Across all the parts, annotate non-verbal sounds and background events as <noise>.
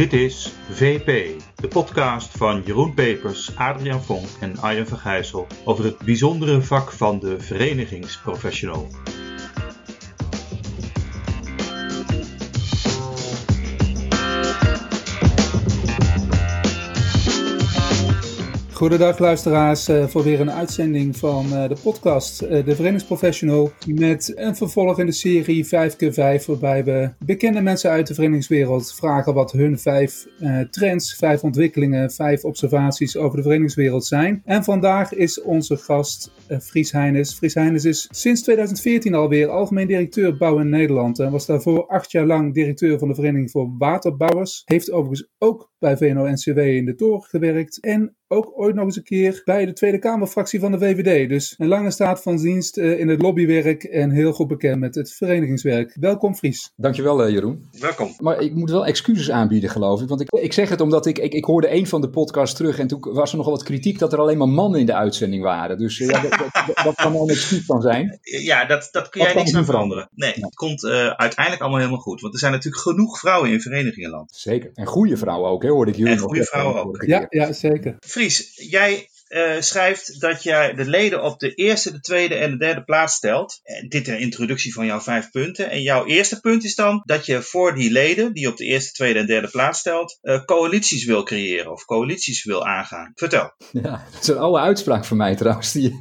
Dit is VP, de podcast van Jeroen Pepers, Adriaan Vonk en Arjen Vergijssel over het bijzondere vak van de verenigingsprofessional. Goedendag luisteraars uh, voor weer een uitzending van uh, de podcast uh, De Verenigingsprofessional met een vervolg in de serie 5x5 waarbij we bekende mensen uit de verenigingswereld vragen wat hun vijf trends, vijf ontwikkelingen, vijf observaties over de verenigingswereld zijn. En vandaag is onze gast Fries Heines. Fries Heines is sinds 2014 alweer algemeen directeur bouw in Nederland en was daarvoor acht jaar lang directeur van de Vereniging voor Waterbouwers. Heeft overigens ook bij VNO-NCW in de toren gewerkt en ook ooit nog eens een keer bij de Tweede Kamerfractie van de VVD. Dus een lange staat van dienst uh, in het lobbywerk en heel goed bekend met het verenigingswerk. Welkom Fries. Dankjewel uh, Jeroen. Welkom. Maar ik moet wel excuses aanbieden geloof ik. Want ik, ik zeg het omdat ik, ik, ik hoorde een van de podcasts terug en toen was er nogal wat kritiek dat er alleen maar mannen in de uitzending waren. Dus ja, dat, dat, dat, kan wel een excuus van zijn. Ja, dat, dat kun jij niks aan veranderen. Nee, het komt uiteindelijk allemaal helemaal goed. Want er zijn natuurlijk genoeg vrouwen in verenigingenland. Zeker. En goede vrouwen ook, hè, hoorde ik jullie En goede vrouwen ook. Ja, ja, zeker. Fries, jij uh, schrijft dat jij de leden op de eerste, de tweede en de derde plaats stelt. En dit een introductie van jouw vijf punten. En jouw eerste punt is dan dat je voor die leden, die op de eerste, tweede en derde plaats stelt, uh, coalities wil creëren of coalities wil aangaan. Vertel. Ja, dat is een oude uitspraak van mij trouwens, die,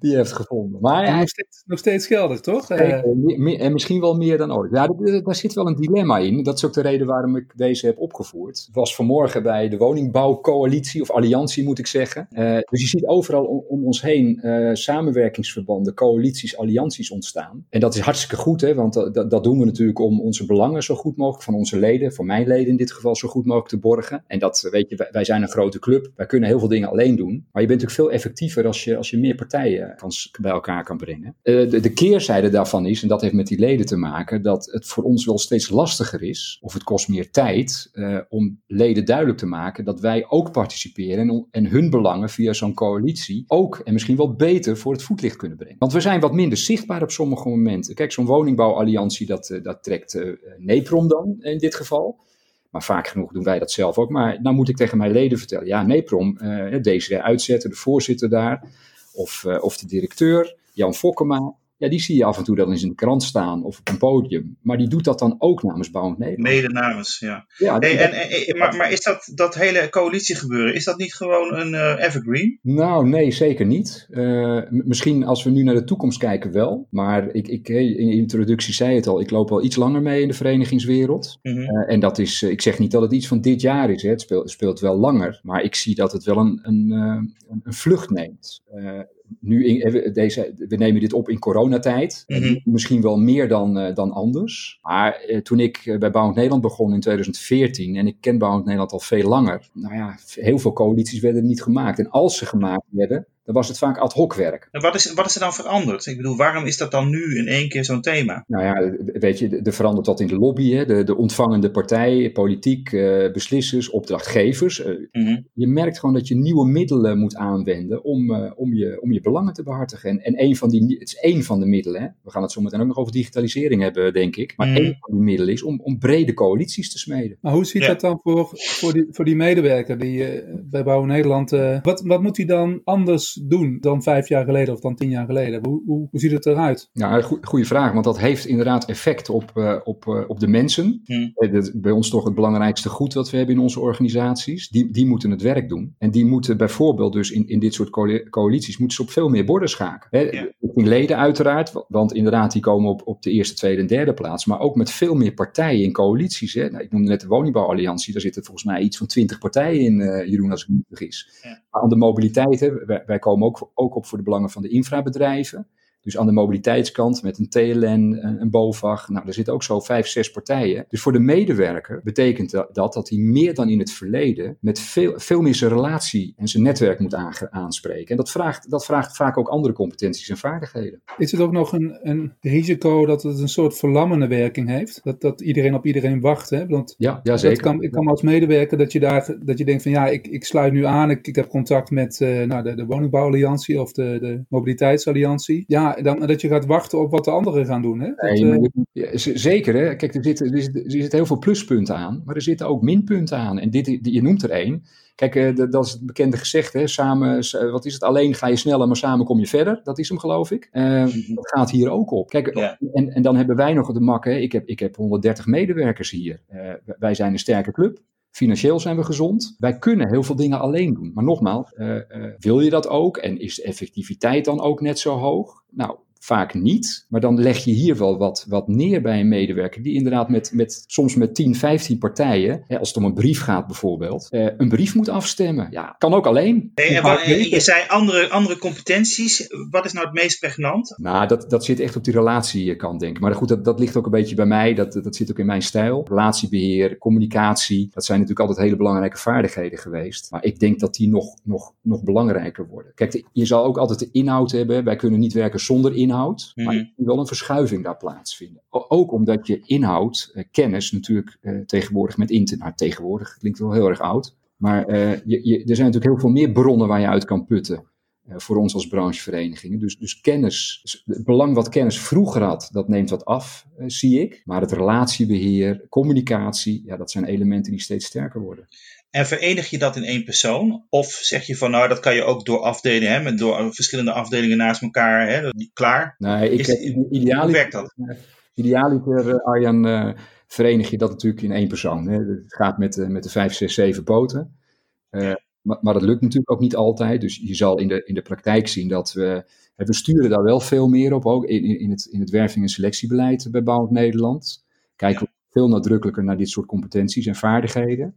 die je hebt gevonden. Maar hij nog steeds, nog steeds geldig, toch? Uh, en misschien wel meer dan ooit. Ja, daar zit wel een dilemma in. Dat is ook de reden waarom ik deze heb opgevoerd. Het was vanmorgen bij de woningbouwcoalitie, of alliantie moet ik zeggen dus je ziet overal om, ons heen uh, samenwerkingsverbanden, coalities, allianties ontstaan. En dat is hartstikke goed, hè, want dat, dat doen we natuurlijk om onze belangen zo goed mogelijk, van onze leden, van mijn leden in dit geval, zo goed mogelijk te borgen. En dat, weet je, wij, zijn een grote club, wij kunnen heel veel dingen alleen doen. Maar je bent natuurlijk veel effectiever als je, als je meer partijen kan, bij elkaar kan brengen. De, de keerzijde daarvan is, en dat heeft met die leden te maken, dat het voor ons wel steeds lastiger is, of het kost meer tijd, om leden duidelijk te maken dat wij ook participeren en, en hun belangen via zo'n coalitie ook en misschien wel beter voor het voetlicht kunnen brengen. Want we zijn wat minder zichtbaar op sommige momenten. Kijk, zo'n woningbouwalliantie, dat, eh, dat trekt uh, Neprom dan in dit geval. Maar vaak genoeg doen wij dat zelf ook. Maar nou moet ik tegen mijn leden vertellen, ja, Neprom, uh, deze uitzetten, de voorzitter daar, of, of de directeur, Jan Fokkema, ja, die zie je af en toe dan eens in de krant staan of op een podium. Maar die doet dat dan ook namens Bouwend Nederland. Mede namens, ja. ja hey, en, en, maar, maar is dat, dat hele coalitiegebeuren, is dat niet gewoon een uh, evergreen? Nou, nee, zeker niet. Uh, misschien als we nu naar de toekomst kijken wel. Maar ik, ik, in de introductie zei het al, ik loop wel iets langer mee in de verenigingswereld. Mm -hmm. uh, en dat is, ik zeg niet dat het iets van dit jaar is, hè. het speelt, speelt wel langer. Maar ik zie dat het wel een, een, een vlucht neemt nu in, deze, we nemen dit op in coronatijd. Mm -hmm. Misschien wel meer dan, uh, dan anders. Maar uh, toen ik uh, bij Bouwend Nederland begon in 2014, en ik ken Bouwend Nederland al veel langer, nou ja, heel veel coalities werden niet gemaakt. En als ze gemaakt werden, dan was het vaak ad hoc werk. En wat, is, wat is er dan veranderd? Ik bedoel, waarom is dat dan nu in één keer zo'n thema? Nou ja, weet je, er verandert wat in de lobby. Hè? De, de ontvangende partij, politiek, uh, beslissers, opdrachtgevers. Uh, mm -hmm. Je merkt gewoon dat je nieuwe middelen moet aanwenden om, uh, om, je, om je belangen te behartigen. En, en een van die, het is één van de middelen. Hè? We gaan het zo meteen ook nog over digitalisering hebben, denk ik. Maar mm -hmm. één van die middelen is om, om brede coalities te smeden. Maar hoe ziet ja. dat dan voor, voor, die, voor die medewerker die bij Bouw Nederland... wat, wat moet hij dan anders doen dan vijf jaar geleden of dan tien jaar geleden? Hoe, hoe, hoe ziet het eruit? Ja, goede vraag, want dat heeft inderdaad effect op, uh, op, uh, op de mensen. Hmm. bij ons toch het belangrijkste goed wat we hebben in onze organisaties. Die, die moeten het werk doen. En die moeten bijvoorbeeld dus in, in dit soort coalities moeten ze op veel meer borden schaken. Hè, ja. In leden uiteraard, want inderdaad die komen op, op de eerste, tweede en derde plaats. Maar ook met veel meer partijen in coalities. Hè. Nou, ik noemde net de woningbouwalliantie, daar zitten volgens mij iets van twintig partijen in, uh, Jeroen, als ik me niet vergis. Ja. Maar aan de mobiliteit, hè, wij, wij komen ook, ook op voor de belangen van de infrabedrijven. Dus aan de mobiliteitskant met een TLN, een, BOVAG. Nou, er zitten ook zo vijf, zes partijen. Dus voor de medewerker betekent dat dat hij meer dan in het verleden met veel, veel meer zijn relatie en zijn netwerk moet aanspreken. En dat vraagt, dat vraagt vaak ook andere competenties en vaardigheden. Is het ook nog een, een risico dat het een soort verlammende werking heeft? Dat, dat iedereen op iedereen wacht? Hè? Want ja, ja, zeker. Kan, ik kan als medewerker dat je, daar, dat je denkt van ja, ik, ik sluit nu aan. Ik, ik heb contact met uh, nou, de, de woningbouwalliantie of de, de mobiliteitsalliantie. Ja, ja, dan, dat je gaat wachten op wat de anderen gaan doen. Hè? Dat, nee, uh... zeker, hè? Kijk, er zitten, er, zitten, er heel veel pluspunten aan, maar er zitten ook minpunten aan. En dit, je noemt er één. Kijk, uh, dat is het bekende gezegd, hè? Samen, wat is het? Alleen ga je sneller, maar samen kom je verder. Dat is hem, geloof ik. Uh, dat gaat hier ook op. Kijk, ja. en, en dan hebben wij nog de mak, hè? Ik, heb, ik heb 130 medewerkers hier. wij zijn een sterke club. Financieel zijn we gezond. Wij kunnen heel veel dingen alleen doen. Maar nogmaals, uh, uh, wil je dat ook? En is de effectiviteit dan ook net zo hoog? Nou, vaak niet. Maar dan leg je hier wel wat, wat neer bij een medewerker die inderdaad met, met soms met 10, 15 partijen, hè, als het om een brief gaat bijvoorbeeld, eh, een brief moet afstemmen. Ja, kan ook alleen. Hey, en wat, je zei andere, andere competenties. Wat is nou het meest pregnant? Nou, dat, dat zit echt op die relatiekant, denk ik. Maar goed, dat, dat ligt ook een beetje bij mij. Dat, dat zit ook in mijn stijl. Relatiebeheer, communicatie. Dat zijn natuurlijk altijd hele belangrijke vaardigheden geweest. Maar ik denk dat die nog, nog, nog belangrijker worden. Kijk, je zal ook altijd de inhoud hebben. Wij kunnen niet werken zonder inhoud inhoud, maar er moet wel een verschuiving daar plaatsvinden. Ook omdat je inhoud, eh, kennis natuurlijk eh, tegenwoordig met internet, nou, tegenwoordig klinkt wel heel erg oud, maar uh, je, je, er zijn natuurlijk heel veel meer bronnen waar je uit kan putten. voor ons als brancheverenigingen. Dus, dus kennis, het belang wat kennis vroeger had, dat neemt wat af, zie ik. Maar het relatiebeheer, communicatie, ja, dat zijn elementen die steeds sterker worden. En verenig je dat in één persoon? Of zeg je van nou, dat kan je ook door afdelingen, hè, met door verschillende afdelingen naast elkaar, hè, klaar? Nee, ik, Is, idealiter, hoe werkt dat? Idealiter, uh, Arjan, uh, verenig je dat natuurlijk in één persoon. Hè. Het gaat met, uh, met de vijf, zes, zeven poten. Maar, maar, dat lukt natuurlijk ook niet altijd. Dus je zal in de, in de praktijk zien dat we. We sturen daar wel veel meer op, ook in, in, het, in het werving- en selectiebeleid bij Bouwend Nederland. Kijken we veel nadrukkelijker naar dit soort competenties en vaardigheden.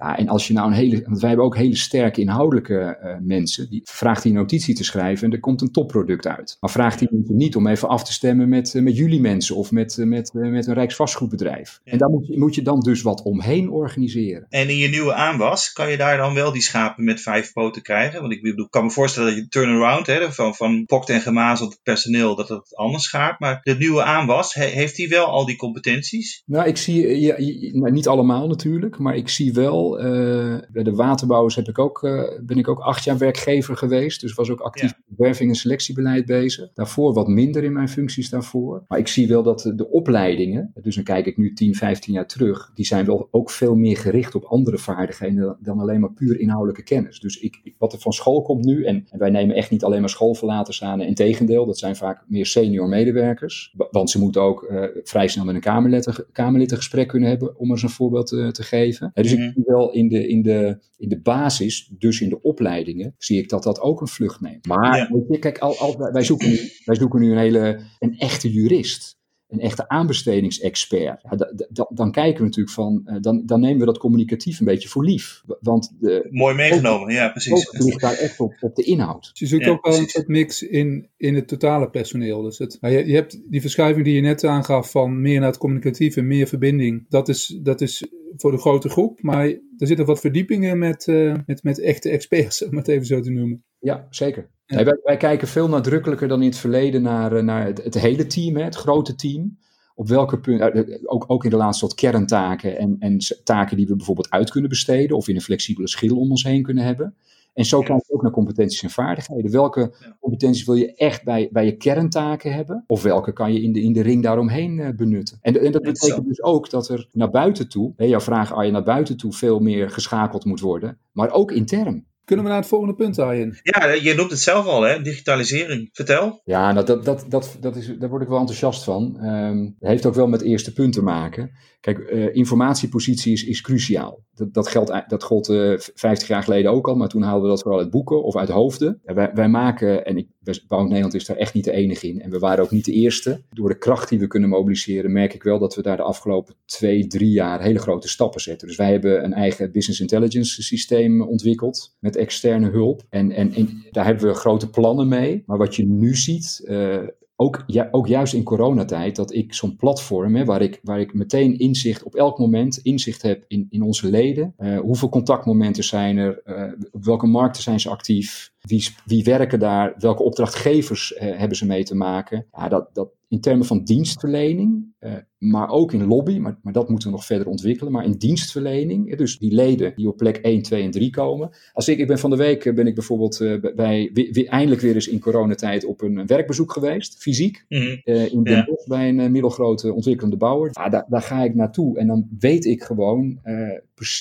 Ja, en als je nou een hele, want wij hebben ook hele sterke inhoudelijke uh, mensen, die vraagt die notitie te schrijven en er komt een topproduct uit. Maar vraagt die mensen niet om even af te stemmen met, uh, met jullie mensen of met, uh, met, met een Rijksvastgoedbedrijf. Ja. En daar moet je, moet je dan dus wat omheen organiseren. En in je nieuwe aanwas, kan je daar dan wel die schapen met vijf poten krijgen? Want ik bedoel, kan me voorstellen dat je turnaround, hè, van, van pokt en gemazeld personeel, dat het anders gaat. Maar de nieuwe aanwas, he, heeft hij wel al die competenties? Nou, ik zie, ja, nou, niet allemaal natuurlijk, maar ik zie wel uh, bij de waterbouwers heb ik ook, uh, ben ik ook acht jaar werkgever geweest. Dus was ook actief ja. werving- en selectiebeleid bezig. Daarvoor wat minder in mijn functies daarvoor. Maar ik zie wel dat de, de opleidingen, dus dan kijk ik nu 10, 15 jaar terug, die zijn wel ook veel meer gericht op andere vaardigheden dan alleen maar puur inhoudelijke kennis. Dus ik, wat er van school komt nu, en, en wij nemen echt niet alleen maar schoolverlaters aan. Integendeel, dat zijn vaak meer senior medewerkers. Want ze moeten ook uh, vrij snel met een kamerlid, kamerlid een gesprek kunnen hebben, om eens een voorbeeld te geven. dus ik zie wel in de, in, de, in de basis, dus in de opleidingen, zie ik dat dat ook een vlucht neemt. Maar ja. kijk, al, al, wij, zoeken nu, wij zoeken nu een hele, een echte jurist een echte aanbestedingsexpert. Ja, dan kijken we natuurlijk van, uh, dan, dan nemen we dat communicatief een beetje voor lief. Want de, Mooi meegenomen, ook, ja, precies. Het ligt daar echt op, op de inhoud. Dus je zoekt ja, ook wel een soort mix in, in het totale personeel. Dus het, je, je hebt die verschuiving die je net aangaf van meer naar het communicatieve, meer verbinding. Dat is, dat is voor de grote groep, maar er zitten wat verdiepingen met, uh, met, met echte experts, <laughs> om het even zo te noemen. Ja, zeker. Ja. Nee, wij, wij, kijken veel nadrukkelijker dan in het verleden naar, naar het, het hele team, hè, het grote team. Op welke punten, ook, ook in relatie tot kerntaken en, en taken die we bijvoorbeeld uit kunnen besteden of in een flexibele schil om ons heen kunnen hebben. En zo kijk je ook naar competenties en vaardigheden. Welke competenties wil je echt bij, bij je kerntaken hebben? Of welke kan je in de, in de ring daaromheen benutten? En, en dat betekent dus ook dat er naar buiten toe, hè, jouw vraag Arjen, naar buiten toe veel meer geschakeld moet worden. Maar ook intern. Kunnen we naar het volgende punt, Arjen? Ja, je noemt het zelf al, hè? digitalisering. Vertel. Ja, nou, dat, dat, dat, dat is, daar word ik wel enthousiast van. Um, heeft ook wel met eerste punt te maken. Kijk, uh, informatiepositie is, is cruciaal. Dat, dat, geldt, dat gold uh, 50 jaar geleden ook al, maar toen haalden we dat vooral uit boeken of uit hoofden. Wij, wij, maken, en ik, Bouwend Nederland is daar echt niet de enige in, en we waren ook niet de eerste. Door de kracht die we kunnen mobiliseren, merk ik wel dat we daar de afgelopen twee, drie jaar hele grote stappen zetten. Dus wij hebben een eigen business intelligence systeem ontwikkeld met externe hulp. En, en, daar hebben we grote plannen mee. Maar wat je nu ziet, uh, ook, ja, ook juist in coronatijd, dat ik zo'n platform, hè, waar, ik, waar ik meteen inzicht, op elk moment inzicht heb in, in onze leden. Uh, hoeveel contactmomenten zijn er? Uh, op welke markten zijn ze actief? Wie, wie werken daar? Welke opdrachtgevers uh, hebben ze mee te maken? Ja, dat, dat, in termen van dienstverlening, uh, maar ook in lobby, maar, maar dat moeten we nog verder ontwikkelen. Maar in dienstverlening, dus die leden die op plek 1, 2 en 3 komen. Als ik, ik ben van de week ben ik bijvoorbeeld uh, bij, weer, eindelijk weer eens in coronatijd op een werkbezoek geweest, fysiek, mm -hmm. uh, in Den Bosch bij een middelgrote ontwikkelende bouwer. Ah, daar, daar, ga ik naartoe en dan weet ik gewoon,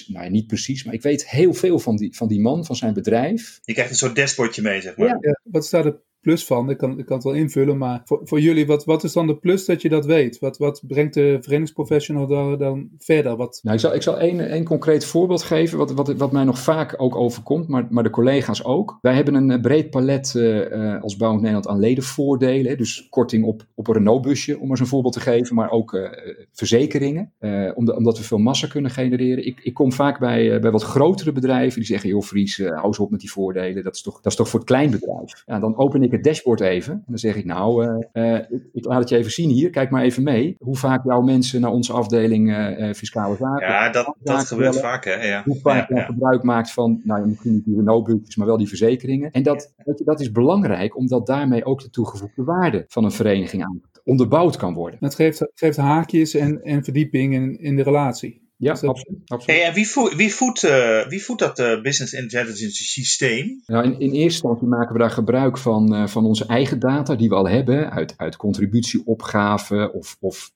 nou niet precies, maar ik weet heel veel van die, van die man, van zijn bedrijf. Je krijgt een soort dashboardje mee, zeg maar. Ja, ja. wat staat er plus van. Ik kan, ik kan het wel invullen, maar voor, voor jullie, wat, wat is dan de plus dat je dat weet? Wat, wat brengt de verenigingsprofessional dan, dan verder? Wat... Nou, ik zal, ik zal één, één concreet voorbeeld geven, wat, wat, wat mij nog vaak ook overkomt, maar, maar de collega's ook. Wij hebben een breed palet uh, als Bouwend Nederland aan ledenvoordelen. Dus korting op, op een Renault-busje, om eens een voorbeeld te geven, maar ook verzekeringen, omdat, omdat we veel massa kunnen genereren. Ik, ik kom vaak bij, bij wat grotere bedrijven die zeggen, joh Fries, hou eens op met die voordelen, dat is toch, dat is toch voor het kleinbedrijf. Ja, dan open ik ik het dashboard even. En dan zeg ik, nou, uh, uh, ik, laat het je even zien hier. Kijk maar even mee. Hoe vaak jouw mensen naar onze afdeling uh, fiscale zaken. Ja, dat, dat gebeurt vaak, hè. Ja. Hoe vaak ja, je gebruik maakt van, nou, misschien niet die Renault-buurtjes, maar wel die verzekeringen. En dat, dat, dat is belangrijk, omdat daarmee ook de toegevoegde waarde van een vereniging aan onderbouwd kan worden. Het geeft, geeft haakjes en, en verdieping in, in de relatie. Ja, absoluut. absoluut. Hey, en wie, voedt, wie, voedt, uh, wie voedt dat uh, business intelligence systeem? Nou, in, in, eerste instantie maken we daar gebruik van, uh, van onze eigen data die we al hebben, uit, uit contributieopgaven of, of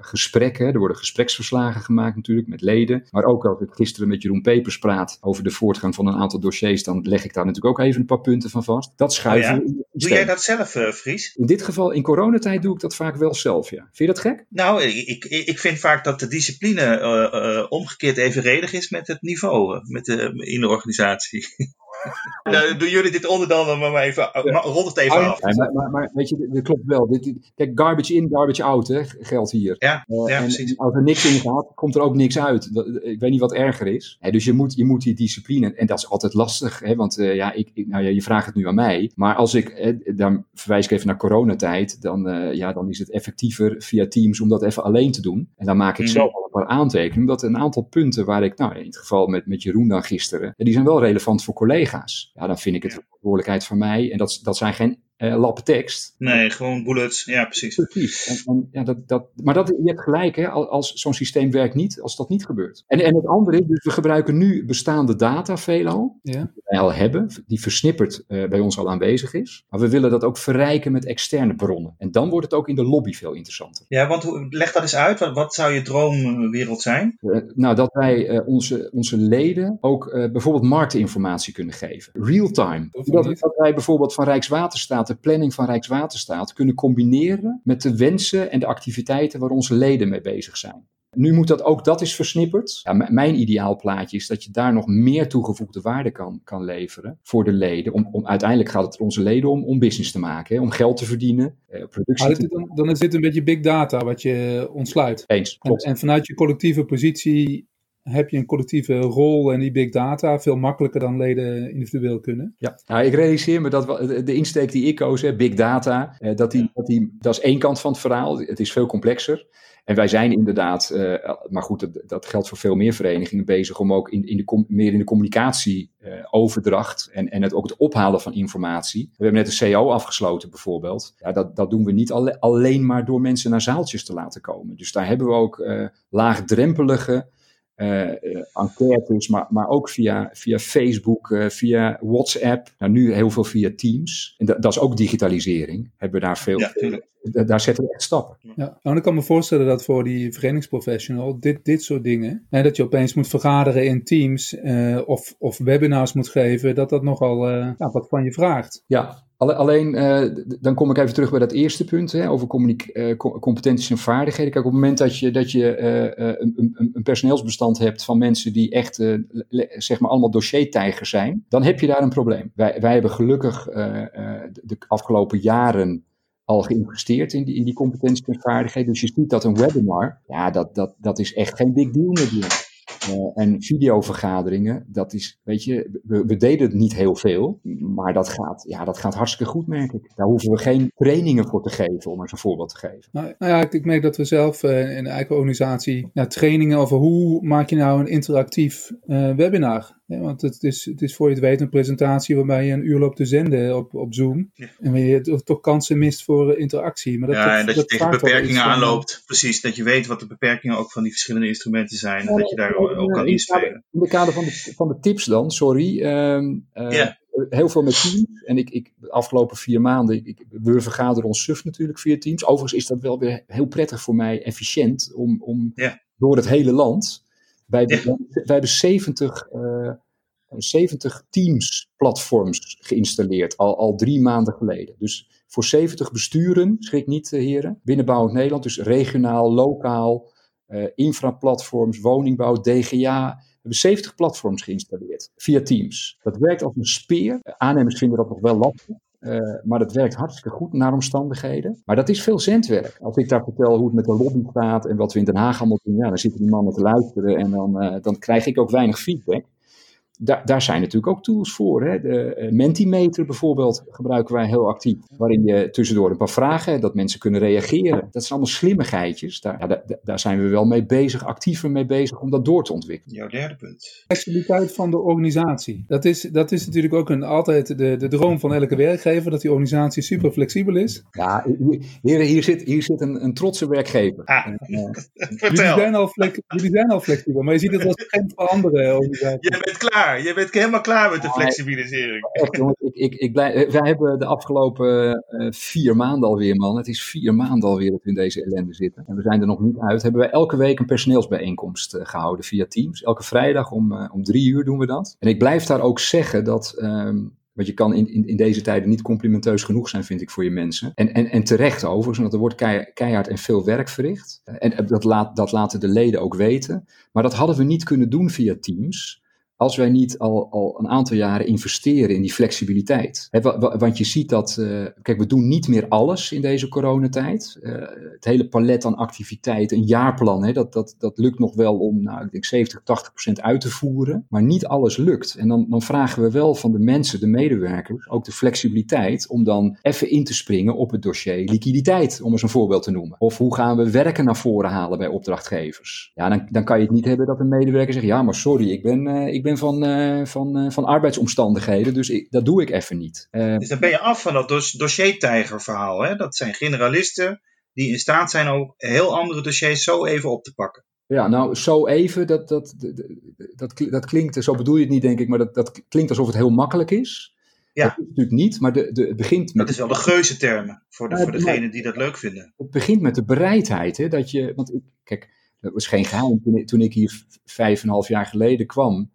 gesprekken. Er worden gespreksverslagen gemaakt natuurlijk met leden. Maar ook als ik gisteren met Jeroen Pepers praat over de voortgang van een aantal dossiers, dan leg ik daar natuurlijk ook even een paar punten van vast. Dat schuiven oh, ja. Doe jij dat zelf, Fries? In dit geval, in coronatijd doe ik dat vaak wel zelf, ja. Vind je dat gek? Nou, ik, ik vind vaak dat de discipline uh, omgekeerd evenredig is met het niveau met de, in de organisatie. <laughs> <laughs> Nou, doen jullie dit onderdeel dan maar even, ja. rond het even af. Ja, maar, maar, maar, weet je, dat klopt wel. Dit, kijk, garbage in, garbage out hè, geldt hier. Ja, uh, ja en, precies. als er niks in gaat, komt er ook niks uit. Ik weet niet wat erger is. Hè, dus je moet, je moet die discipline, en dat is altijd lastig, hè, want uh, ja, ik, ik, nou ja, je vraagt het nu aan mij. Maar als ik, eh, dan verwijs ik even naar coronatijd, dan, uh, ja, dan is het effectiever via Teams om dat even alleen te doen. En dan maak ik mm. zelf al een paar aantekeningen, omdat een aantal punten waar ik, nou in het geval met, met Jeroen dan gisteren, die zijn wel relevant voor collega's. Ja, dan vind ik het een verantwoordelijkheid van mij. En dat, dat zijn geen uh, lappen tekst. Nee, gewoon bullets. Ja, precies. Precies. En, en, ja, dat, dat, maar dat, je hebt gelijk, hè, als zo'n systeem werkt niet, als dat niet gebeurt. En, en het andere is, dus we gebruiken nu bestaande data veelal, ja. die wij al hebben, die versnipperd uh, bij ons al aanwezig is. Maar we willen dat ook verrijken met externe bronnen. En dan wordt het ook in de lobby veel interessanter. Ja, want leg dat eens uit. Wat, wat zou je droomwereld zijn? Uh, nou, dat wij onze, onze leden ook bijvoorbeeld marktinformatie kunnen geven. Real-time. Dat, dat wij bijvoorbeeld van Rijkswaterstaat de planning van Rijkswaterstaat kunnen combineren met de wensen en de activiteiten waar onze leden mee bezig zijn. Nu moet dat ook dat is versnipperd. Ja, mijn ideaalplaatje is dat je daar nog meer toegevoegde waarde kan, kan leveren voor de leden. Om, om, uiteindelijk gaat het onze leden om om business te maken, hè, om geld te verdienen, eh, productie ah, dan, dan is dit een beetje big data wat je ontsluit. Eens, en, en vanuit je collectieve positie heb je een collectieve rol en die big data veel makkelijker dan leden individueel kunnen. Ja, nou, ik realiseer me dat de insteek die ik koos, hè, big data, eh, dat, dat, die, dat is één kant van het verhaal. Het is veel complexer. En wij zijn inderdaad, uh, maar goed, dat, geldt voor veel meer verenigingen, bezig om ook in, in de, meer in de communicatieoverdracht uh, en, en het, ook het ophalen van informatie. We hebben net een CO afgesloten bijvoorbeeld. Ja, dat, dat doen we niet alle, alleen maar door mensen naar zaaltjes te laten komen. Dus daar hebben we ook laagdrempelige uh, enquêtes, maar, maar ook via, via Facebook, uh, via WhatsApp. Nou, nu heel veel via Teams. En dat, dat is ook digitalisering. Hebben we daar veel. Ja, daar zetten we echt stappen. Ja, nou, ik kan me voorstellen dat voor die verenigingsprofessional dit, dit soort dingen, hè, dat je opeens moet vergaderen in Teams of, of webinars moet geven, dat dat nogal ja, wat van je vraagt. Ja, Alleen, uh, dan kom ik even terug bij dat eerste punt hè, over uh, competenties en vaardigheden. Kijk, op het moment dat je, dat je een, een, een, personeelsbestand hebt van mensen die echt zeg maar allemaal dossiertijgers zijn, dan heb je daar een probleem. Wij, wij hebben gelukkig de afgelopen jaren al geïnvesteerd in die, in die competenties en vaardigheden. Dus je ziet dat een webinar, ja, dat, dat, dat is echt geen big deal meer. Uh, en videovergaderingen, dat is, weet je, we, deden het niet heel veel, maar dat gaat, ja, dat gaat hartstikke goed, merk ik. Daar hoeven we geen trainingen voor te geven, om eens een voorbeeld te geven. Nou, nou ja, ik, merk dat we zelf uh, in de eigen organisatie trainingen over hoe maak je nou een interactief uh, webinar want het is, het is voor je het weet een presentatie waarbij je een uur loopt te zenden op, op Zoom. Ja. En waar je toch, toch kansen mist voor eh, interactie. Maar dat, ja, dat- en dat je dat tegen beperkingen van- aanloopt. Precies, dat je weet wat de beperkingen ook van die verschillende instrumenten zijn. En dat je daar Ja, ook kan het inspelen. In de kader van de, van de tips dan, sorry. ehm, eh, Ja. Heel veel met teams. En ik, ik, de afgelopen vier maanden, ik, we vergaderen ons SUF natuurlijk via teams. Overigens is dat wel weer heel prettig voor mij, efficiënt, om, om Ja. door het hele land. Wij, Ja. wij, wij hebben 70, eh, 70 teams platforms geïnstalleerd, al, al drie maanden geleden. Dus voor 70 besturen, schrik niet eh, heren, binnenbouwend Nederland, dus regionaal, lokaal, eh infraplatforms, woningbouw, DGA. We hebben 70 platforms geïnstalleerd via Teams. Dat werkt als een speer. Eh, Aannemers vinden dat nog wel lastig. Eh, maar dat werkt hartstikke goed naar omstandigheden. Maar dat is veel zendwerk. Als ik daar vertel hoe het met de lobby gaat en wat we in Den Haag allemaal doen, ja, dan zitten die mannen te luisteren en dan, eh, dan krijg ik ook weinig feedback. Daar, daar zijn natuurlijk ook tools voor. Hè. De eh, Mentimeter bijvoorbeeld gebruiken wij heel actief. Waarin je tussendoor een paar vragen hebt, dat mensen kunnen reageren. Dat zijn allemaal slimmigheidjes. Daar, ja, daar, daar zijn we wel mee bezig, actiever mee bezig om dat door te ontwikkelen. Jouw derde punt. flexibiliteit van de organisatie. Dat is, dat is natuurlijk ook een, altijd de, de droom van elke werkgever, dat die organisatie super flexibel is. Ja, hier, hier, zit, hier zit een, een trotse werkgever. Ah, En, eh, <laughs> Jullie zijn, al jullie zijn al flexibel, maar je ziet het als geen van andere <laughs> organisaties. Jij bent klaar. Je bent helemaal klaar met de flexibilisering. Ik, ik, ik blij, eh, wij hebben de afgelopen eh, vier maanden alweer, man. Het is vier maanden alweer dat we in deze ellende zitten. En we zijn er nog niet uit. Hebben wij elke week een personeelsbijeenkomst eh, gehouden via Teams. Elke vrijdag om, om drie uur doen we dat. En ik blijf daar ook zeggen dat. ehm, want je kan in, in, in deze tijden niet complimenteus genoeg zijn, vind ik, voor je mensen. En, en, en terecht overigens, want er wordt kei- keihard en veel werk verricht. En dat, laat, dat laten de leden ook weten. Maar dat hadden we niet kunnen doen via Teams als wij niet al, al een aantal jaren investeren in die flexibiliteit. Want je ziet dat, eh, kijk, we doen niet meer alles in deze coronatijd. Eh, het hele palet aan activiteiten, een jaarplan, dat, dat, dat lukt nog wel om, nou, ik denk 70, 80 procent uit te voeren. Maar niet alles lukt. En dan, dan vragen we wel van de mensen, de medewerkers, ook de flexibiliteit om dan even in te springen op het dossier liquiditeit, om eens een voorbeeld te noemen. Of hoe gaan we werken naar voren halen bij opdrachtgevers? Ja, dan, dan kan je het niet hebben dat een medewerker zegt, ja, maar sorry, ik ben, eh, ben van, eh, van, eh, van arbeidsomstandigheden, dus ik, dat doe ik even niet. Eh, Dus dan ben je af van dat dos dossiertijger verhaal. Hè? Dat zijn generalisten die in staat zijn om heel andere dossiers zo even op te pakken. Ja, nou, zo even, dat, dat, dat, dat, klinkt, zo bedoel je het niet, denk ik, maar dat, dat klinkt alsof het heel makkelijk is. Ja. Dat is natuurlijk niet, maar de, de, het begint met. Dat is wel de geuze termen voor, de, voor degenen die dat leuk vinden. Het begint met de bereidheid, hè, dat je, want ik, kijk, dat was geen geheim. Toen, ik- hier vijf en een half jaar geleden kwam,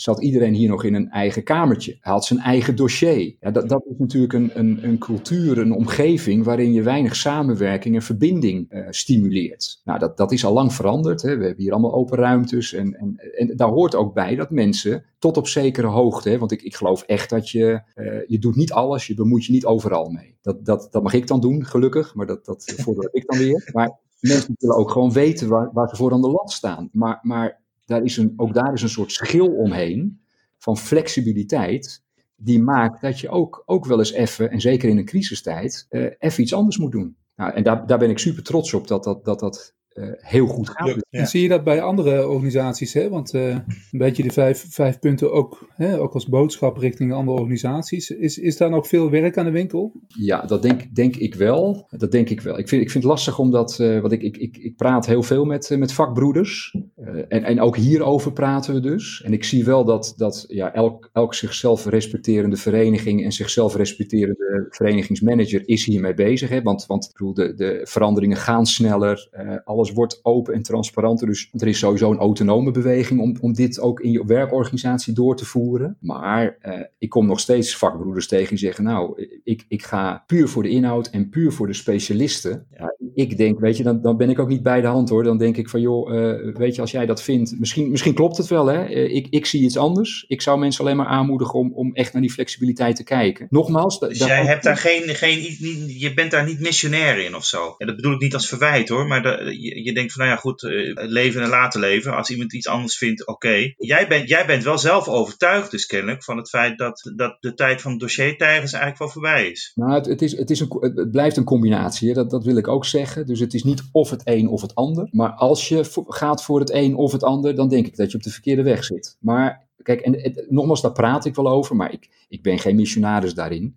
zat iedereen hier nog in een eigen kamertje. Hij had zijn eigen dossier. Ja, dat, dat is natuurlijk een, een, een cultuur, een omgeving waarin je weinig samenwerking en verbinding eh, stimuleert. Nou, dat, dat is al lang veranderd. Hè. We hebben hier allemaal open ruimtes. En, en, en daar hoort ook bij dat mensen tot op zekere hoogte, hè, want ik, ik geloof echt dat je, eh, je doet niet alles, je bemoeit je niet overal mee. Dat, dat, dat mag ik dan doen, gelukkig, maar dat, dat ik dan weer. Maar mensen willen ook gewoon weten waar, waar ze voor aan de lat staan. Maar, maar daar is een, ook daar is een soort schil omheen van flexibiliteit. Die maakt dat je ook, ook wel eens even, en zeker in een crisistijd, eh, even iets anders moet doen. Nou, en daar, daar ben ik super trots op dat dat, dat, dat heel goed gaat. En zie je dat bij andere organisaties, hè? want eh, een beetje de vijf, vijf punten ook, hè? ook als boodschap richting andere organisaties. Is, is daar nog veel werk aan de winkel? Ja, dat denk, denk ik wel. Dat denk ik wel. Ik vind, ik vind het lastig omdat, eh want ik, ik, ik, ik praat heel veel met, eh, met vakbroeders. Eh, en, en ook hierover praten we dus. En ik zie wel dat, dat ja, elk, elk zichzelf respecterende vereniging en zichzelf respecterende verenigingsmanager is hiermee bezig. Hè? Want, want ik bedoel, de, de veranderingen gaan sneller. eh, alles wordt open en transparanter. Dus er is sowieso een autonome beweging om, om dit ook in je werkorganisatie door te voeren. Maar eh, ik kom nog steeds vakbroeders tegen die zeggen, nou, ik, ik ga puur voor de inhoud en puur voor de specialisten. Ja, ik denk, weet je, dan, dan ben ik ook niet bij de hand hoor. Dan denk ik van, joh, eh, weet je, als jij dat vindt, misschien, misschien klopt het wel hè. Eh, ik, ik zie iets anders. Ik zou mensen alleen maar aanmoedigen om, om echt naar die flexibiliteit te kijken. Nogmaals, Dus jij hebt daar geen, geen, niet- je bent daar niet missionair in of zo. En dat bedoel ik niet als verwijt hoor, maar de- je, denkt van nou ja goed, eh, leven en laten leven. Als iemand iets anders vindt, oké. Jij, bent, jij bent wel zelf overtuigd dus kennelijk van het feit dat, dat de tijd van dossiertijgers eigenlijk wel voorbij is. Nou, het, het, is, het, is een, het blijft een combinatie. Dat, dat wil ik ook zeggen. Dus het is niet of het een of het ander. Maar als je gaat voor het een of het ander, dan denk ik dat je op de verkeerde weg zit. Maar kijk, en nogmaals, daar praat ik wel over, maar ik, ik ben geen missionaris daarin.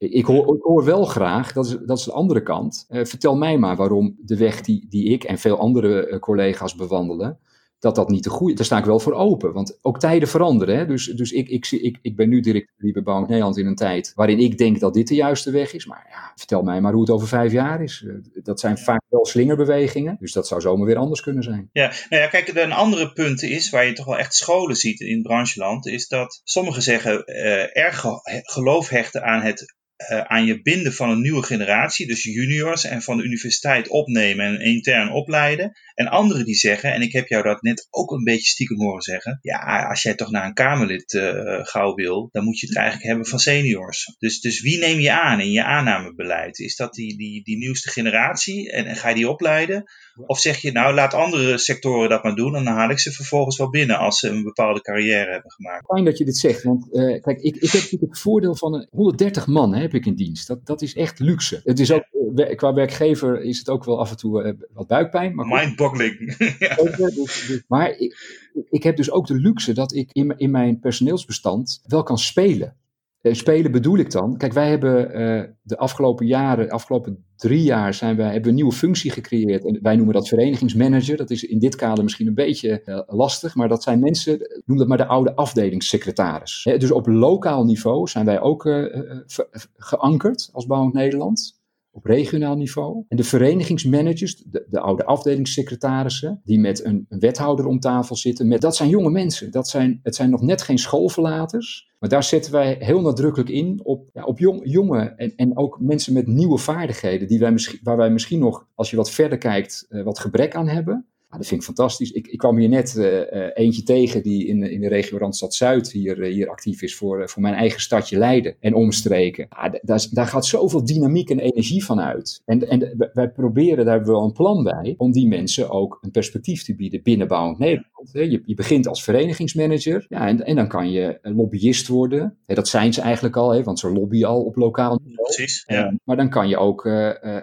Ik hoor, ik hoor, wel graag, dat is, dat is de andere kant. Uh, vertel mij maar waarom de weg die, die ik en veel andere uh, collega's bewandelen, dat dat niet de goede Daar sta ik wel voor open. Want ook tijden veranderen. Hè? Dus, dus ik, ik, ik, ik ben nu directeur bebouwing Nederland in een tijd waarin ik denk dat dit de juiste weg is. Maar ja, vertel mij maar hoe het over vijf jaar is. Eh, dat zijn vaak wel slingerbewegingen. Dus dat zou zomaar weer anders kunnen zijn. Ja, nou ja, kijk, een andere punt is, waar je toch wel echt scholen ziet in het brancheland, is dat sommigen zeggen uh, erg geloof hechten aan het uh, aan je binden van een nieuwe generatie, dus juniors, en van de universiteit opnemen en intern opleiden. En anderen die zeggen, en ik heb jou dat net ook een beetje stiekem horen zeggen, ja, als jij toch naar een Kamerlid uh, gauw wil, dan moet je het eigenlijk hebben van seniors. Dus, dus wie neem je aan in je aannamebeleid? Is dat die, die, die nieuwste generatie en, en ga je die opleiden? Of zeg je, nou, laat andere sectoren dat maar doen en dan haal ik ze vervolgens wel binnen als ze een bepaalde carrière hebben gemaakt? Fijn dat je dit zegt, want uh, kijk, ik, ik heb natuurlijk het voordeel van een 130 man heb ik in dienst. Dat, dat is echt luxe. Het is ook, uh, qua werkgever is het ook wel af en toe uh, wat buikpijn. Mindboggling. <laughs> ja. Dus, dus, maar ik, ik heb dus ook de luxe dat ik in, in mijn personeelsbestand wel kan spelen. Spelen bedoel ik dan. Kijk, wij hebben uh, de afgelopen jaren, de afgelopen drie jaar, zijn wij, hebben we een nieuwe functie gecreëerd. En wij noemen dat verenigingsmanager. Dat is in dit kader misschien een beetje uh, lastig, maar dat zijn mensen, noem dat maar de oude afdelingssecretaris. Dus op lokaal niveau zijn wij ook geankerd als Bouwend Nederland op regionaal niveau. En de verenigingsmanagers, de, de oude afdelingssecretarissen, die met een, wethouder om tafel zitten, met, dat zijn jonge mensen. Dat zijn, het zijn nog net geen schoolverlaters. Maar daar zetten wij heel nadrukkelijk in op, ja, op jong, jonge en, en ook mensen met nieuwe vaardigheden, die wij misschien, waar wij misschien nog, als je wat verder kijkt, uh, wat gebrek aan hebben. Dat vind ik fantastisch. Ik, ik kwam hier net uh, uh, eentje tegen die in, in de regio Randstad Zuid hier, uh, hier actief is voor, voor mijn eigen stadje Leiden en omstreken. Ah, daar, daar gaat zoveel dynamiek en energie van uit. En, en wij proberen, daar hebben we wel een plan bij, om die mensen ook een perspectief te bieden binnen Bouwend Nederland. Je, je begint als verenigingsmanager ja, en, en dan kan je een lobbyist worden. Dat zijn ze eigenlijk al, hè, want ze lobbyen al op lokaal niveau. Precies, ja. Maar dan kan je ook,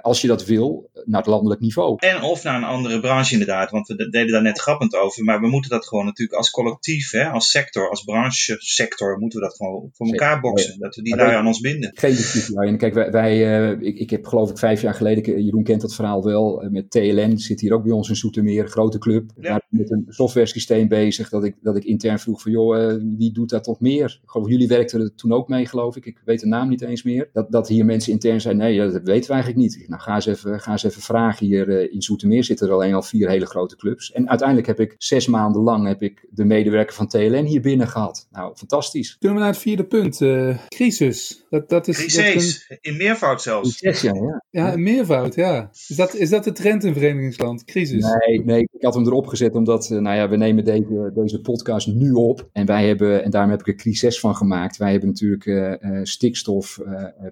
als je dat wil, naar het landelijk niveau. En of naar een andere branche inderdaad want we deden daar net grappend over. Maar we moeten dat gewoon natuurlijk als collectief, hè, als sector, als branchesector, moeten we dat gewoon voor elkaar boksen. Dat we die daar aan ons binden. Geen discussie, Arjen. Kijk, wij, wij uh, ik, ik heb geloof ik vijf jaar geleden, Jeroen kent dat verhaal wel, uh, met TLN zit hier ook bij ons in Soetermeer, grote club. Ja. Met een software systeem bezig, dat ik, dat ik intern vroeg van, joh, uh, wie doet dat nog meer? Ik geloof, jullie werkten er toen ook mee, geloof ik. Ik weet de naam niet eens meer. Dat, dat hier mensen intern zijn, nee, dat weten we eigenlijk niet. Nou, ga eens even, ga eens even vragen. Hier in Soetermeer zitten er alleen al vier hele grote clubs. En uiteindelijk heb ik zes maanden lang heb ik de medewerker van TLN hier binnen gehad. Nou, fantastisch. Kunnen we naar het vierde punt? Uh, crisis. Dat, dat is, crisis, dat een... in meervoud zelfs. Crisis, ja, ja. ja, in meervoud, ja. Is dat, is dat de trend in Verenigingsland? Crisis? Nee, nee, ik had hem erop gezet omdat, nou ja, we nemen deze, deze podcast nu op. En wij hebben, en daarom heb ik een crisis van gemaakt. Wij hebben natuurlijk uh, uh, stikstof,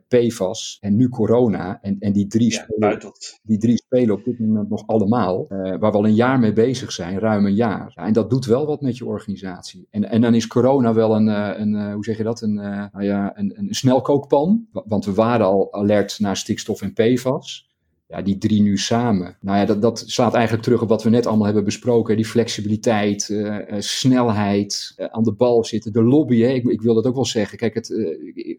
PFAS en nu corona. En, en die, drie ja, spelen, die drie spelen op dit moment nog allemaal. waar we al een jaar mee bezig zijn, ruim een jaar. Ja, en dat doet wel wat met je organisatie. En, en dan is corona wel een, een hoe zeg je dat, een, nou ja, een, een snelkookpan. Want we waren al alert naar stikstof en PFAS. Ja, die drie nu samen. Nou ja, dat, dat slaat eigenlijk terug op wat we net allemaal hebben besproken. Die flexibiliteit, uh, uh, snelheid, uh, aan de bal zitten, de lobby. Hè. Ik, ik, wil dat ook wel zeggen. Kijk, het,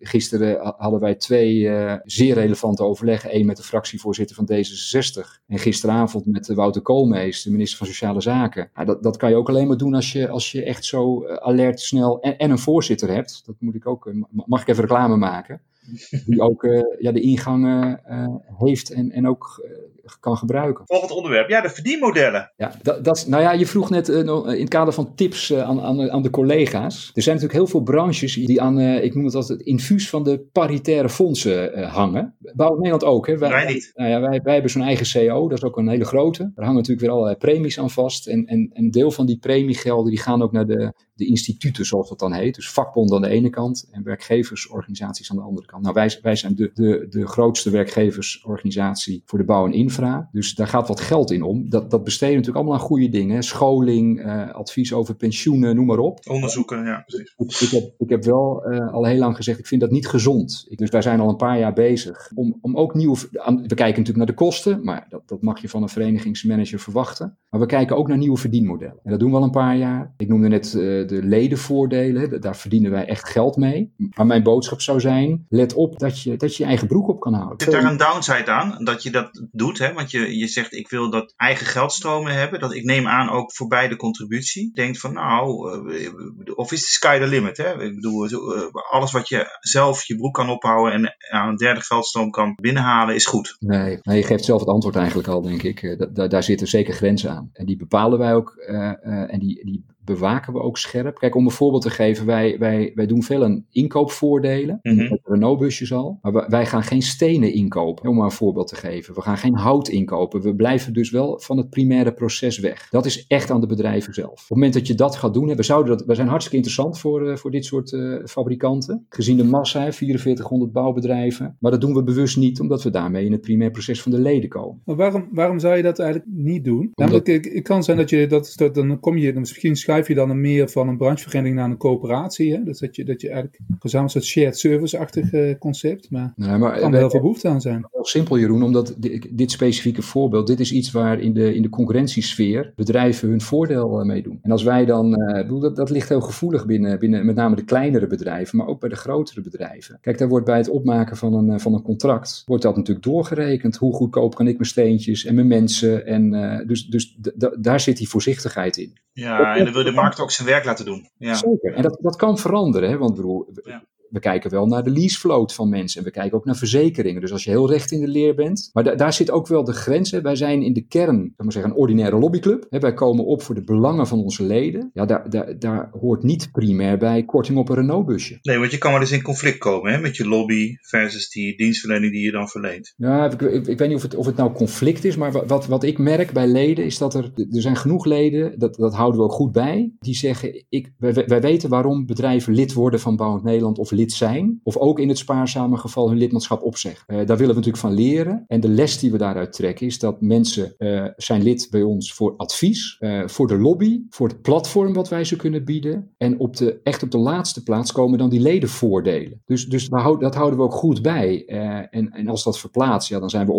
gisteren hadden wij twee zeer relevante overleggen. Eén met de fractievoorzitter van D66. En gisteravond met Wouter Koolmees, de minister van Sociale Zaken. Dat, dat kan je ook alleen maar doen als je, als je echt zo alert, snel en, en een voorzitter hebt. Dat moet ik ook, mag ik even reclame maken die ook uh, ja, de ingangen uh, heeft en, en ook uh, kan gebruiken. Volgend onderwerp, ja, de verdienmodellen. Ja, dat, dat, nou ja, je vroeg net in het kader van tips aan, aan, aan de collega's. Er zijn natuurlijk heel veel branches die aan, ik noem het altijd, het infuus van de paritaire fondsen hangen. Bouwt Nederland ook, hè? Wij, wij niet. Nou ja, wij, wij hebben zo'n eigen CO, dat is ook een hele grote. Daar hangen natuurlijk weer allerlei premies aan vast. En, en een deel van die premiegelden die gaan ook naar de, de instituten, zoals dat dan heet. Dus vakbonden aan de ene kant en werkgeversorganisaties aan de andere kant. Nou, wij, wij zijn de, de, de grootste werkgeversorganisatie voor de bouw en infra. Dus daar gaat wat geld in om. Dat, dat besteden natuurlijk allemaal aan goede dingen. Scholing, uh, advies over pensioenen, noem maar op. Onderzoeken, ja, precies. Ik, ik heb, ik heb wel uh, al heel lang gezegd, ik vind dat niet gezond. Ik, dus wij zijn al een paar jaar bezig om, om ook nieuwe... We kijken natuurlijk naar de kosten, maar dat, dat mag je van een verenigingsmanager verwachten. Maar we kijken ook naar nieuwe verdienmodellen. En dat doen we al een paar jaar. Ik noemde net uh, de ledenvoordelen. Daar verdienen wij echt geld mee. Maar mijn boodschap zou zijn, let op dat je dat je, je eigen broek op kan houden. Zit daar een downside aan, dat je dat doet? Hè? Want je, je zegt, ik wil dat eigen geldstromen hebben. Dat ik neem aan ook voor beide contributie. Denkt van, nou, of is de sky the limit? Hè? Ik bedoel, alles wat je zelf je broek kan ophouden en aan een derde geldstroom kan binnenhalen, is goed. Nee, nee je geeft zelf het antwoord eigenlijk al, denk ik. Da daar zitten zeker grenzen aan. En die bepalen wij ook uh, uh, en die, die bewaken we ook scherp. Kijk, om een voorbeeld te geven, wij, wij, wij doen veel aan inkoopvoordelen. Mm -hmm. Renault-busjes al. Maar wij gaan geen stenen inkopen, om maar een voorbeeld te geven. We gaan geen hout inkopen. We blijven dus wel van het primaire proces weg. Dat is echt aan de bedrijven zelf. Op het moment dat je dat gaat doen, we, zouden dat, we zijn hartstikke interessant voor, uh, voor dit soort uh, fabrikanten. Gezien de massa, 4400 bouwbedrijven. Maar dat doen we bewust niet, omdat we daarmee in het primair proces van de leden komen. Maar waarom, waarom zou je dat eigenlijk niet doen? Omdat... Namelijk, het kan zijn dat je, dat, dat, dan kom je, dan misschien schuif je dan meer van een branchevereniging naar een coöperatie. Hè? Dus dat je, dat je eigenlijk gezamenlijk een soort shared service-achtig uh, concept. Maar, nee, maar er kan er heel veel behoefte aan zijn. Heel simpel Jeroen, omdat dit, dit, specifieke voorbeeld, dit is iets waar in de, in de concurrentiesfeer bedrijven hun voordeel uh, mee doen. En als wij dan, uh, bedoel, dat, dat ligt heel gevoelig binnen, binnen met name de kleinere bedrijven, maar ook bij de grotere bedrijven. Kijk, daar wordt bij het opmaken van een, van een contract, wordt dat natuurlijk doorgerekend. Hoe goedkoop kan ik mijn steentjes en mijn mensen? En dus, dus daar zit die voorzichtigheid in. Ja, en dan wil de markt ook zijn werk laten doen. Ja. Zeker. En dat, dat kan veranderen. Hè? Want bedoel, ja we kijken wel naar de leasefloat van mensen. En we kijken ook naar verzekeringen. Dus als je heel recht in de leer bent. Maar da daar zit ook wel de grenzen. Wij zijn in de kern, ik maar zeggen, een ordinaire lobbyclub. Hè, wij komen op voor de belangen van onze leden. Ja, daar, daar, daar hoort niet primair bij korting op een Renault-busje. Nee, want je kan wel eens in conflict komen hè, met je lobby versus die dienstverlening die je dan verleent. Ja, ik, ik, ik weet niet of het, of het nou conflict is. Maar wat, wat ik merk bij leden is dat er, er zijn genoeg leden, dat, dat houden we ook goed bij. Die zeggen, ik, wij, wij weten waarom bedrijven lid worden van Bouwend Nederland of lid zijn, of ook in het spaarzame geval hun lidmaatschap opzeggen. Uh, daar willen we natuurlijk van leren. En de les die we daaruit trekken is dat mensen uh, zijn lid bij ons voor advies, uh, voor de lobby, voor het platform wat wij ze kunnen bieden. En op de, echt op de laatste plaats komen dan die ledenvoordelen. Dus, dus we houden, dat houden we ook goed bij. en, en als dat verplaatst, ja, dan zijn we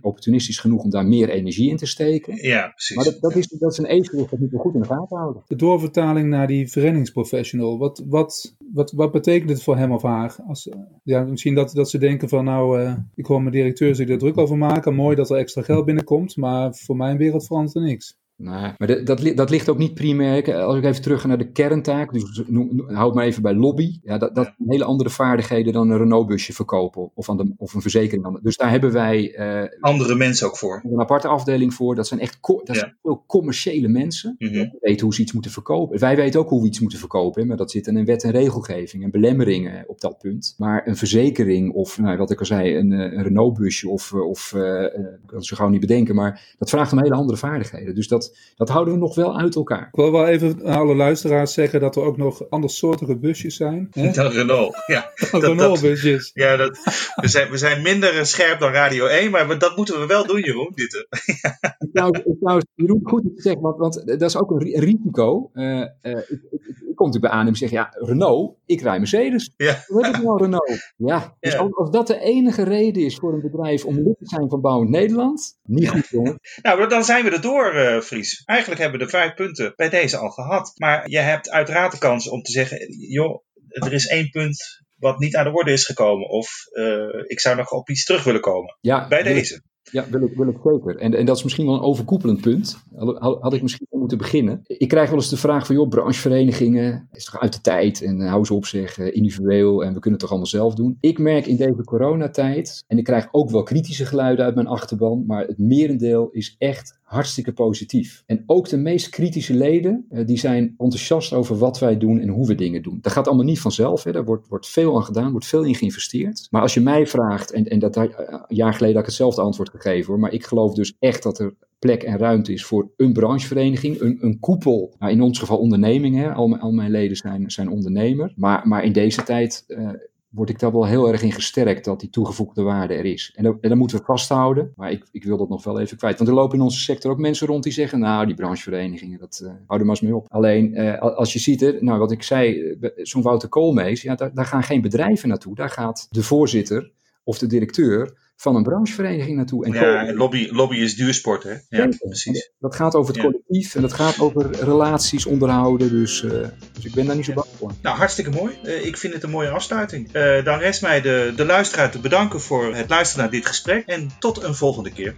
opportunistisch genoeg om daar meer energie in te steken. Ja, precies. Maar dat, dat, is, dat is een evenwicht dat moeten we goed in de gaten houden. De doorvertaling naar die verenigingsprofessional, wat, wat, wat, wat betekent het voor hem of? Als, ja, misschien dat, dat ze denken van nou, uh, ik hoor mijn directeur zich er druk over maken. Mooi dat er extra geld binnenkomt, maar voor mijn wereld verandert er niks. Nee, maar dat, dat, dat, ligt ook niet primair. Als ik even terug ga naar de kerntaak, dus noem, houd maar even bij lobby. Ja, dat, dat zijn hele andere vaardigheden dan een Renault-busje verkopen of, aan de, of een verzekering. Dus daar hebben wij. Uh, andere mensen ook voor. Een aparte afdeling voor. Dat zijn echt dat ja. zijn veel commerciële mensen. Mm -hmm. Die weten hoe ze iets moeten verkopen. Wij weten ook hoe we iets moeten verkopen, maar dat zit in wet en regelgeving en belemmeringen op dat punt. Maar een verzekering of, nou, wat ik al zei, een, een Renault-busje of, of uh, ik kan het zo gauw niet bedenken, maar dat vraagt om hele andere vaardigheden. Dus dat dat, houden we nog wel uit elkaar. Ik wil wel even aan alle luisteraars zeggen dat er ook nog andersoortige busjes zijn. Hè? <laughs> Dan Renault, ja. <laughs> Renault-busjes. Ja, dat, we, zijn, we zijn minder scherp dan Radio 1, maar dat moeten we wel doen, Jeroen. Dit. <laughs> nou, nou, Jeroen, goed te zeggen, want, want dat is ook een risico. Uh, uh, ik, ik, ik kom natuurlijk bij aan en zeg, ja, Renault, ik rij Mercedes. Ja. Hoe heet het nou, Renault? Ja, dus ja. Als, dat de enige reden is voor een bedrijf om lid te zijn van Bouwend Nederland, niet goed, jongen. Nou, dan zijn we er door, uh, Eigenlijk hebben we de vijf punten bij deze al gehad. Maar je hebt uiteraard de kans om te zeggen, joh, er is één punt wat niet aan de orde is gekomen. Of uh, ik zou nog op iets terug willen komen. Ja, bij deze. Ja, wil ik, wil ik zeker. En, en dat is misschien wel een overkoepelend punt. Had, had ik misschien moeten beginnen. Ik krijg wel eens de vraag van, joh, brancheverenigingen, is toch uit de tijd en hou ze op zich, individueel en we kunnen het toch allemaal zelf doen. Ik merk in deze coronatijd, en ik krijg ook wel kritische geluiden uit mijn achterban, maar het merendeel is echt hartstikke positief. En ook de meest kritische leden, die zijn enthousiast over wat wij doen en hoe we dingen doen. Dat gaat allemaal niet vanzelf, hè. daar wordt, wordt veel aan gedaan, wordt veel in geïnvesteerd. Maar als je mij vraagt, en, en dat een jaar geleden had ik hetzelfde antwoord gegeven hoor, maar ik geloof dus echt dat er plek en ruimte is voor een branchevereniging, een, een koepel. Nou, in ons geval ondernemingen, al, al mijn leden zijn, zijn ondernemer. Maar, maar in deze tijd uh, word ik daar wel heel erg in gesterkt dat die toegevoegde waarde er is. En, dat, moeten we vasthouden, maar ik, ik wil dat nog wel even kwijt. Want er lopen in onze sector ook mensen rond die zeggen, nou die brancheverenigingen, dat uh, er maar eens mee op. Alleen uh, als je ziet, hè, nou wat ik zei, zo'n Wouter Koolmees, ja, daar gaan geen bedrijven naartoe. Daar gaat de voorzitter of de directeur van een branchevereniging naartoe. En ja, lobby, lobby is duursport, hè? Ja, precies. Dat gaat over het collectief en dat gaat over relaties onderhouden. Dus, uh, dus ik ben daar niet zo bang voor. Nou, hartstikke mooi. Uh, ik vind het een mooie afsluiting. Uh, dan rest mij de, de luisteraar te bedanken voor het luisteren naar dit gesprek. En tot een volgende keer.